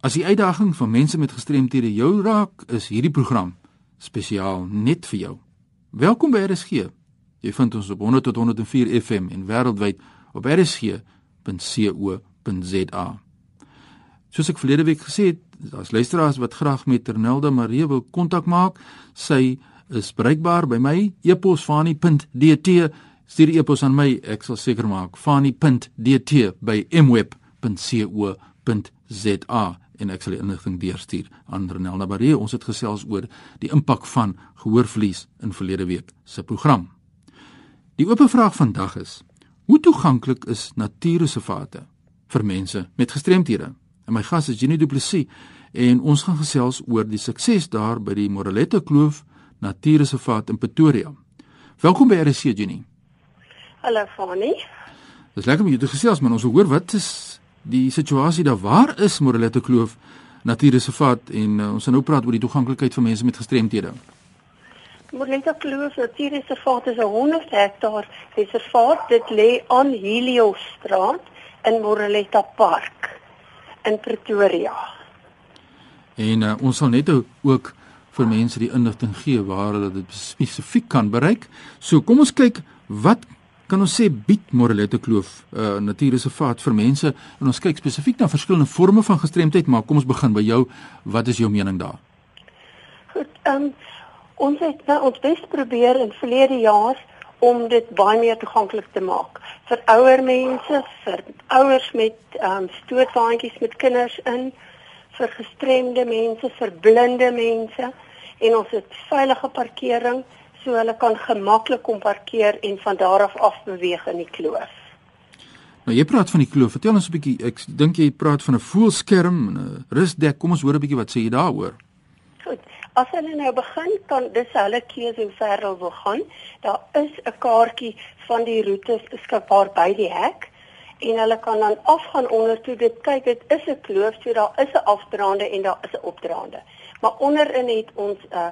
As die uitdaging van mense met gestremthede jou raak, is hierdie program spesiaal net vir jou. Welkom by RSG. Jy vind ons op 100 tot 104 FM en wêreldwyd op rsg.co.za. Soos ek verlede week gesê het, daar's luisteraars wat graag met Ternelda Marie wil kontak maak. Sy is bereikbaar by my eposfani.dt. Stuur e-pos aan my, ek sal seker maak fani.dt by mweb.co.za en ek sal die inligting deurstuur aan Renelda Barre. Ons het gesels oor die impak van gehoorverlies in verlede week se program. Die oop vraag vandag is: Hoe toeganklik is natuurreservate vir mense met gestremthede? En my gas is Jenny Du Plessis en ons gaan gesels oor die sukses daar by die Morelette Kloof Natuurreservaat in Pretoria. Welkom by RC Jenny. Hallo Fani. Dis lekker om jou te gesels, maar ons wil hoor wat is die situasie daar? Waar is Morelette Kloof Natuurreservaat en uh, ons gaan nou praat oor die toeganklikheid vir mense met gestremthede. Morelette Kloof Natuurreservaat is 'n 100 hektaar reservaat. Dit lê aan Heliostraat in Morelette Park in Pretoria. En uh, ons sal net ook vir mense die inligting gee waar hulle dit spesifiek kan bereik. So kom ons kyk wat kan ons sê bied Morelette Kloof 'n uh, natuurreservaat vir mense en ons kyk spesifiek na verskillende forme van gestremdheid, maar kom ons begin by jou. Wat is jou mening daar? Goed, ehm um, ons het nou ons bes probeer in verlede jaar om dit baie meer toeganklik te maak vir ouer mense, vir ouers met ehm um, stootwaandjies met kinders in, vir gestremde mense, vir blinde mense en ons het veilige parkering so hulle kan gemaklik kom parkeer en van daar af af beweeg in die kloof. Nou jy praat van die kloof. Vertel ons 'n bietjie. Ek dink jy praat van 'n voelskerm en 'n rusdek. Kom ons hoor 'n bietjie wat sê jy daaroor. Goed. As hulle nou begin kan dis hulle keuse hoe ver hulle wil gaan. Daar is 'n kaartjie van die roetes beskikbaar by die hek en hulle kan dan afgaan onder toe dit kyk dit is 'n kloof so daar is 'n afdraande en daar is 'n opdraande maar onderin het ons 'n uh,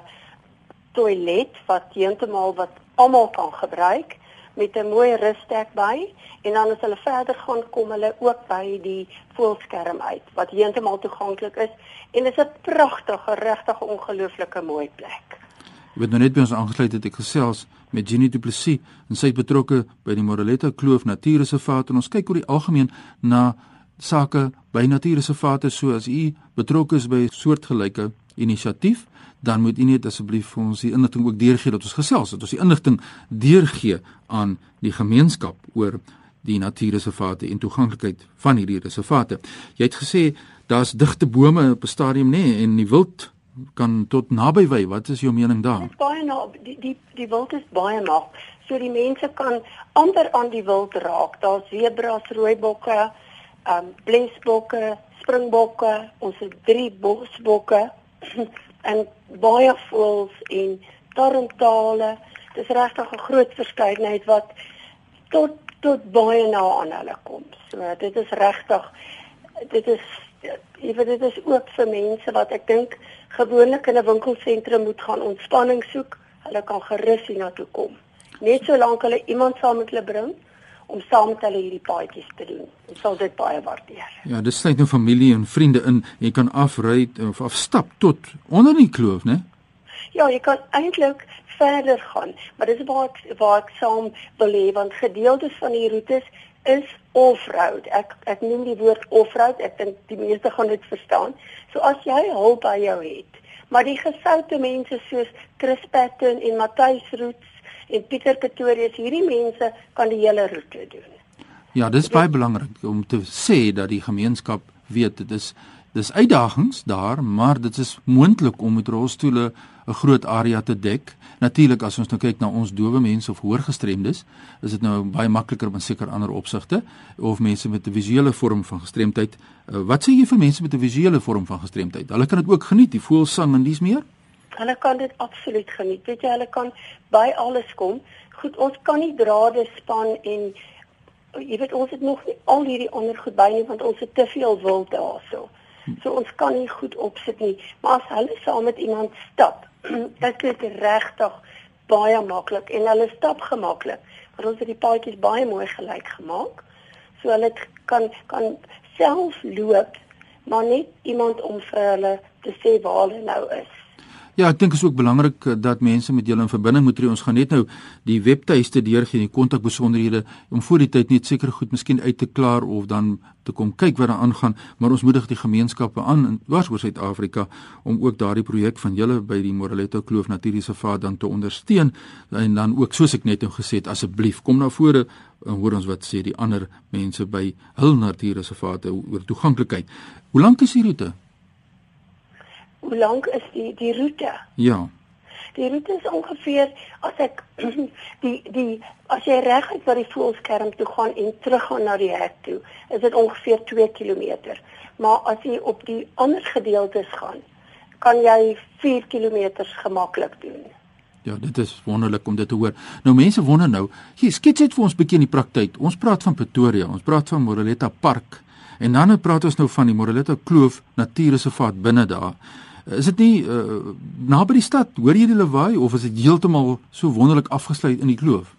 toilet wat heeltemal wat almal kan gebruik met 'n mooi rusdek by en dan as hulle verder gaan kom hulle ook by die voelskerm uit wat heeltemal toeganklik is en dit is 'n pragtige regtig ongelooflike mooi plek. Ek het nou net by ons aangesluit het ek gesels met Jenny Du Plessis en sy het betrokke by die Moreletta Kloof Natuurreservaat en ons kyk oor die algemeen na sake by natuurreservate so as u betrokke is by soortgelyke inisiatief, dan moet u net asseblief vir ons die inligting ook deurgee dat ons gesels het. Ons die inligting deurgee aan die gemeenskap oor die natuurreservate en toeganklikheid van hierdie reservate. Jy het gesê daar's digte bome op 'n stadium nê nee, en die wild kan tot naby wy. Wat is jou mening daar? Dit is baie na die die die wild is baie mag. So die mense kan amper aan die wild raak. Daar's zebras, rooibokke, ehm um, blesbokke, springbokke, ons het drie bosbokke en baie voels en tarantale. Dis regtig 'n groot verskeidenheid wat tot tot baie na aan hulle kom. So dit is regtig dit is ewe dit is ook vir mense wat ek dink gewoonlik in 'n winkelsentrum moet gaan ontspanning soek. Hulle kan gerus hiernatoe kom. Net solank hulle iemand saam met hulle bring om saam met hulle hierdie paadjies te doen. Ek sal dit baie waardeer. Ja, dis net nou familie en vriende in. Jy kan afry of afstap tot onder die kloof, né? Ja, jy kan eintlik verder gaan, maar dis waar ek waar ek saam wil hê want gedeeltes van die roetes is off-road. Ek ek noem die woord off-road. Ek dink die meeste gaan dit verstaan. So as jy hulp by jou het, maar die gesoute mense soos Chris Patton en Matthys Roots en Pieter Pretorius hierdie mense kan die hele roete doen. Ja, dis baie belangrik om te sê dat die gemeenskap weet dit is dis uitdagings daar, maar dit is moontlik om met rolstoele 'n groot area te dek. Natuurlik as ons nou kyk na ons dowe mense of hoorgestremdes, is dit nou baie makliker in seker ander opsigte of mense met 'n visuele vorm van gestremdheid. Uh, wat sê jy vir mense met 'n visuele vorm van gestremdheid? Hulle kan dit ook geniet, die voelsang en dis meer? Hulle kan dit absoluut geniet. Weet jy, hulle kan by alles kom. Goed, ons kan nie drade span en jy weet ons het nog nie al hierdie ondergoed by nie want ons het te veel wild daarso. So ons kan nie goed opsit nie. Maar as hulle saam met iemand stap, dit is regtig baie maklik en hulle stap gemaklik. Want ons het die paadjies baie mooi gelyk gemaak. So hulle kan kan self loop maar net iemand om vir hulle te sê waar hulle nou is. Ja, ek dink is ook belangrik eh, dat mense met julle in verbinding moet tree. Ons gaan net nou die webtuiste deurgee en die kontakbesonderhede om voor die tyd net seker goed miskien uit te klaar of dan te kom kyk wat daar aangaan, maar ons moedig die gemeenskappe aan in oor Suid-Afrika om ook daardie projek van julle by die Moraletto Kloof Natuurreservaat dan te ondersteun en dan ook soos ek net nou gesê het, asseblief kom na vore en hoor ons wat sê die ander mense by hul natuurreservate oor toeganklikheid. Hoe lank is die roete? Hoe lank is die die roete? Ja. Die roete is ongeveer as ek die die as jy reguit by die voelskerm toe gaan en teruggaan na die hek toe, is dit ongeveer 2 km. Maar as jy op die ander gedeeltes gaan, kan jy 4 km gemaklik doen. Ja, dit is wonderlik om dit te hoor. Nou mense wonder nou, gee skets net vir ons 'n bietjie in die praktyk. Ons praat van Pretoria, ons praat van Moreletta Park en dan praat ons nou van die Moreletta Kloof Natuurreservaat binne daar. Is dit nie uh, naby die stad? Hoor jy die lawaai of is dit heeltemal so wonderlik afgesluit in die kloof?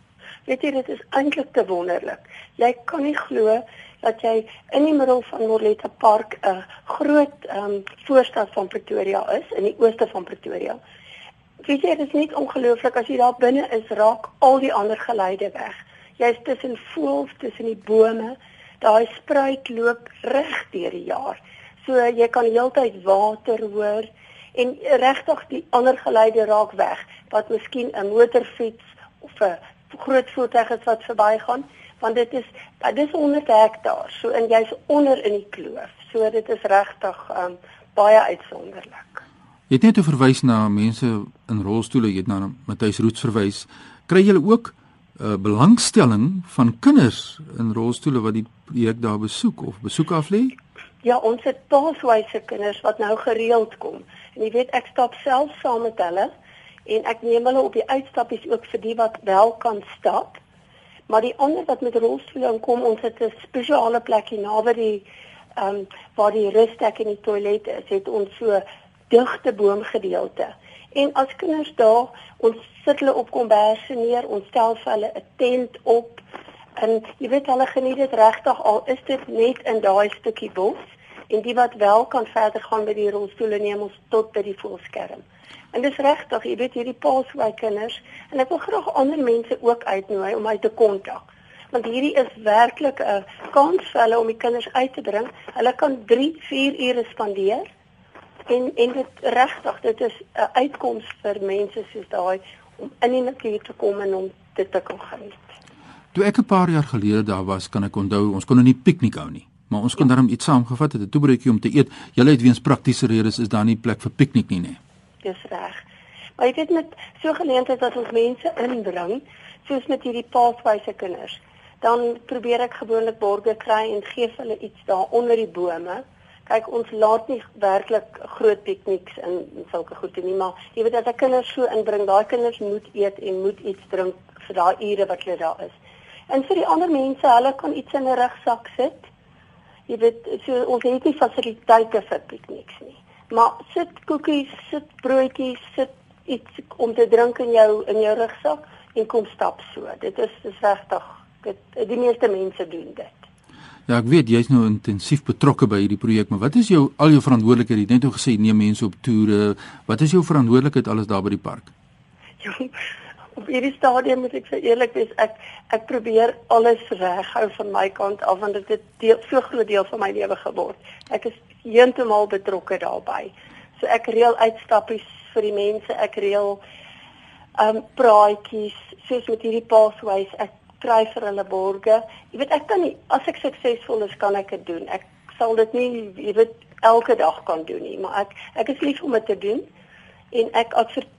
Weet jy, dit is eintlik te wonderlik. Jy kan nie glo dat jy in die middel van Morletta Park 'n groot um, voorstad van Pretoria is in die ooste van Pretoria. Weet jy, dit is net ongelooflik as jy daar binne is, raak al die ander geluide weg. Jy's tussen voëls, tussen die bome. Daai spruit loop reg deur die jaar. So jy kan heeltyd water hoor en regtig die ander geluide raak weg wat miskien 'n motorfiets of 'n groot voertuig is wat verbygaan want dit is dit is onder hektaar so en jy's onder in die kloof. So dit is regtig um, baie uitsonderlik. Jy het net verwys na mense in rolstoele, jy het na Matthys Roots verwys. Kry julle ook uh, belangstelling van kinders in rolstoele wat die projek daar besoek of besoek af lê? Ja, ons het paaswyse kinders wat nou gereeld kom. En jy weet ek stap self saam met hulle en ek neem hulle op die uitstappies ook vir die wat wel kan stap. Maar die ander wat met rolstoele kom, ons het 'n spesiale plekie naby die ehm um, waar die rusdek en die toilet is, het ons so digte boomgedeelte. En as kinders daar, ons sit hulle op komberse neer, ons stel vir hulle 'n tent op En jy weet hulle geniet dit regtig al is dit net in daai stukkie bos en die wat wel kan verder gaan met die rolstoele neem ons tot by die voelskerm. En dis regtig, jy weet hierdie paaswy kinders en ek wil graag ander mense ook uitnooi om my te kontak. Want hierdie is werklik 'n kans vir hulle om die kinders uit te bring. Hulle kan 3, 4 ure spandeer. En en dit regtig, dit is 'n uitkoms vir mense soos daai om in die natuur te kom en om dit te kan geniet. Toe ek 'n paar jaar gelede daar was, kan ek onthou, ons kon nou nie piknik hou nie, maar ons kon ja. daarom iets saamgevat het, 'n toebroodjie om te eet. Julle het weens praktiese redes is daar nie plek vir piknik nie, nê? Dis reg. Maar jy weet met so geleenthede dat ons mense inbring, soos met hierdie paaswyse kinders, dan probeer ek gewoonlik borge kry en gee hulle iets daar onder die bome. Kyk, ons laat nie werklik groot pikniks in, in sulke goede nie, maar jy weet dat die kinders so inbring, daai kinders moet eet en moet iets drink vir daai ure wat hulle daar is. En vir die ander mense, hulle kan iets in 'n rugsak sit. Jy weet, so ons het nie fasiliteite vir pikniks nie. Maar sit koekies, sit broodjies, sit iets om te drink in jou in jou rugsak en kom stap so. Dit is dis regtig dit die meeste mense doen dit. Ja, ek weet jy's nou intensief betrokke by hierdie projek, maar wat is jou al jou verantwoordelikheid? Jy het net nou gesê neem mense op toere. Wat is jou verantwoordelikheid alles daar by die park? Jong, op hierdie stadium moet ek vir eerlik wees, ek ek probeer alles reghou van my kant af want dit het so groot deel van my lewe geword. Ek is heeltemal betrokke daarbey. So ek reël uitstappies vir die mense, ek reël um praatjies, soos met hierdie pathways, ek kry vir hulle borge. Jy weet ek kan nie as ek suksesvol is kan ek dit doen. Ek sal dit nie jy weet elke dag kan doen nie, maar ek ek is lief om dit te doen en ek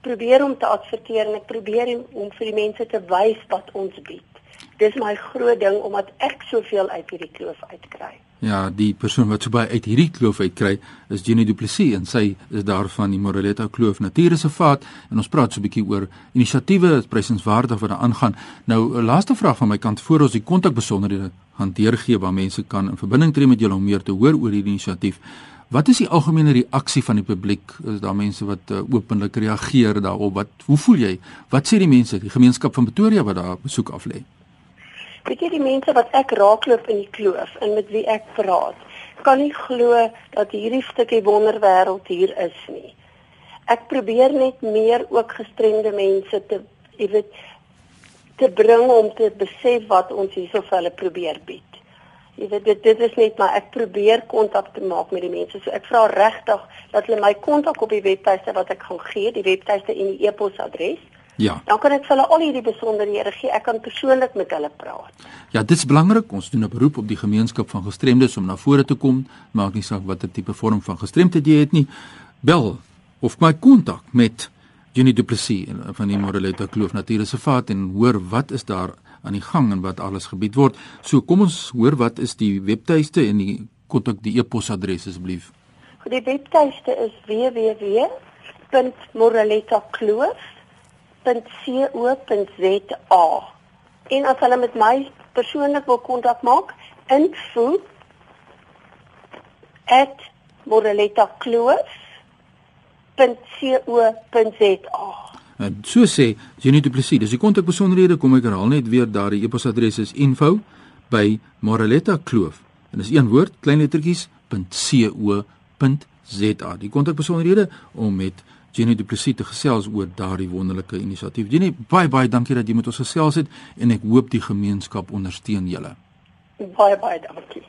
probeer om te adverteer en ek probeer om vir die mense te wys wat ons bied. Dis my groot ding omdat ek soveel uit hierdie kloof uitkry. Ja, die persoon wat so baie uit hierdie kloof uitkry is Jenny Du Plessis en sy is daarvan die Moreletta Kloof Natuurreservaat en ons praat so 'n bietjie oor inisiatiewe, prysenswaardig wat daar aangaan. Nou 'n laaste vraag van my kant voor ons die kontakbesonderhede hanteer gee waar mense kan in verbinding tree met julle om meer te hoor oor hierdie inisiatief. Wat is die algemene reaksie van die publiek? Is daar mense wat uh, openlik reageer daarop? Wat hoe voel jy? Wat sê die mense, die gemeenskap van Pretoria wat daar besoek af lê? Weet jy die mense wat ek raakloop in die kloof en met wie ek praat, kan nie glo dat hierdie stukkie wonderwêreld hier is nie. Ek probeer net meer ook gestremde mense te jy weet te bring om te besef wat ons hierso vir hulle probeer bied. Jy weet dit dit is net maar ek probeer kontak te maak met die mense. So ek vra regtig dat hulle my kontak op die webtuiste wat ek gaan gee, die webtuiste en die e-posadres. Ja. Dan kan ek vir hulle al hierdie besonderhede gee. Ek kan persoonlik met hulle praat. Ja, dit is belangrik. Ons doen 'n beroep op die gemeenskap van gestremdes om na vore te kom. Maak nie saak watter tipe vorm van gestremdheid jy het nie. Bel of my kontak met Jenny Du Plessis van die Moreleta Kloof Natuurreservaat en hoor wat is daar aan die gang en wat alles gebied word. So kom ons hoor wat is die webtuiste en die kontak die e-posadres asseblief. Die webtuiste is www.moreletakloof.com www.co.za. En as hulle met my persoonlik wil kontak maak, info @moreletakloof.co.za. En so sê Jenny Du Plessis, dis die kontakbesonderhede kom ek herhaal net weer daar die e-posadres is info by Moreleta Kloof. En dis een woord, klein lettertjies .co.za. Die kontakbesonderhede om met Jenny Du Plessis te gesels oor daardie wonderlike inisiatief. Jenny, baie baie dankie dat jy met ons gesels het en ek hoop die gemeenskap ondersteun julle. Baie baie dankie.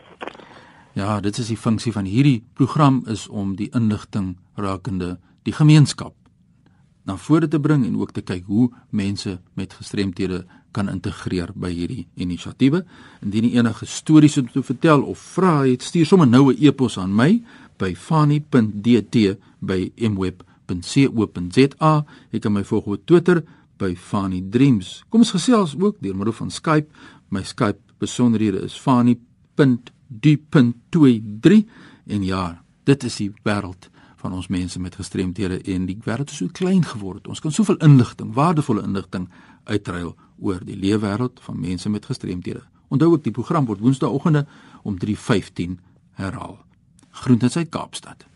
Ja, dit is die funksie van hierdie program is om die inligting rakende die gemeenskap na vore te bring en ook te kyk hoe mense met gestremthede kan integreer by hierdie inisiatiewe. Indien jy enige stories het om te vertel of vra het, stuur sommer nou 'n e-pos aan my by fani.dt@mweb.com fani.co.za. Jy kan my volg op Twitter by Fani Dreams. Kom ons gesels ook deur middel van Skype. My Skype besonderhede is fani.d.23 en ja, dit is die wêreld van ons mense met gestremthede en die wêreld is so klein geword. Ons kan soveel inligting, waardevolle inligting uitruil oor die leefwêreld van mense met gestremthede. Onthou ook die program word Woensdaeoggende om 3:15 herhaal. Groete uit Kaapstad.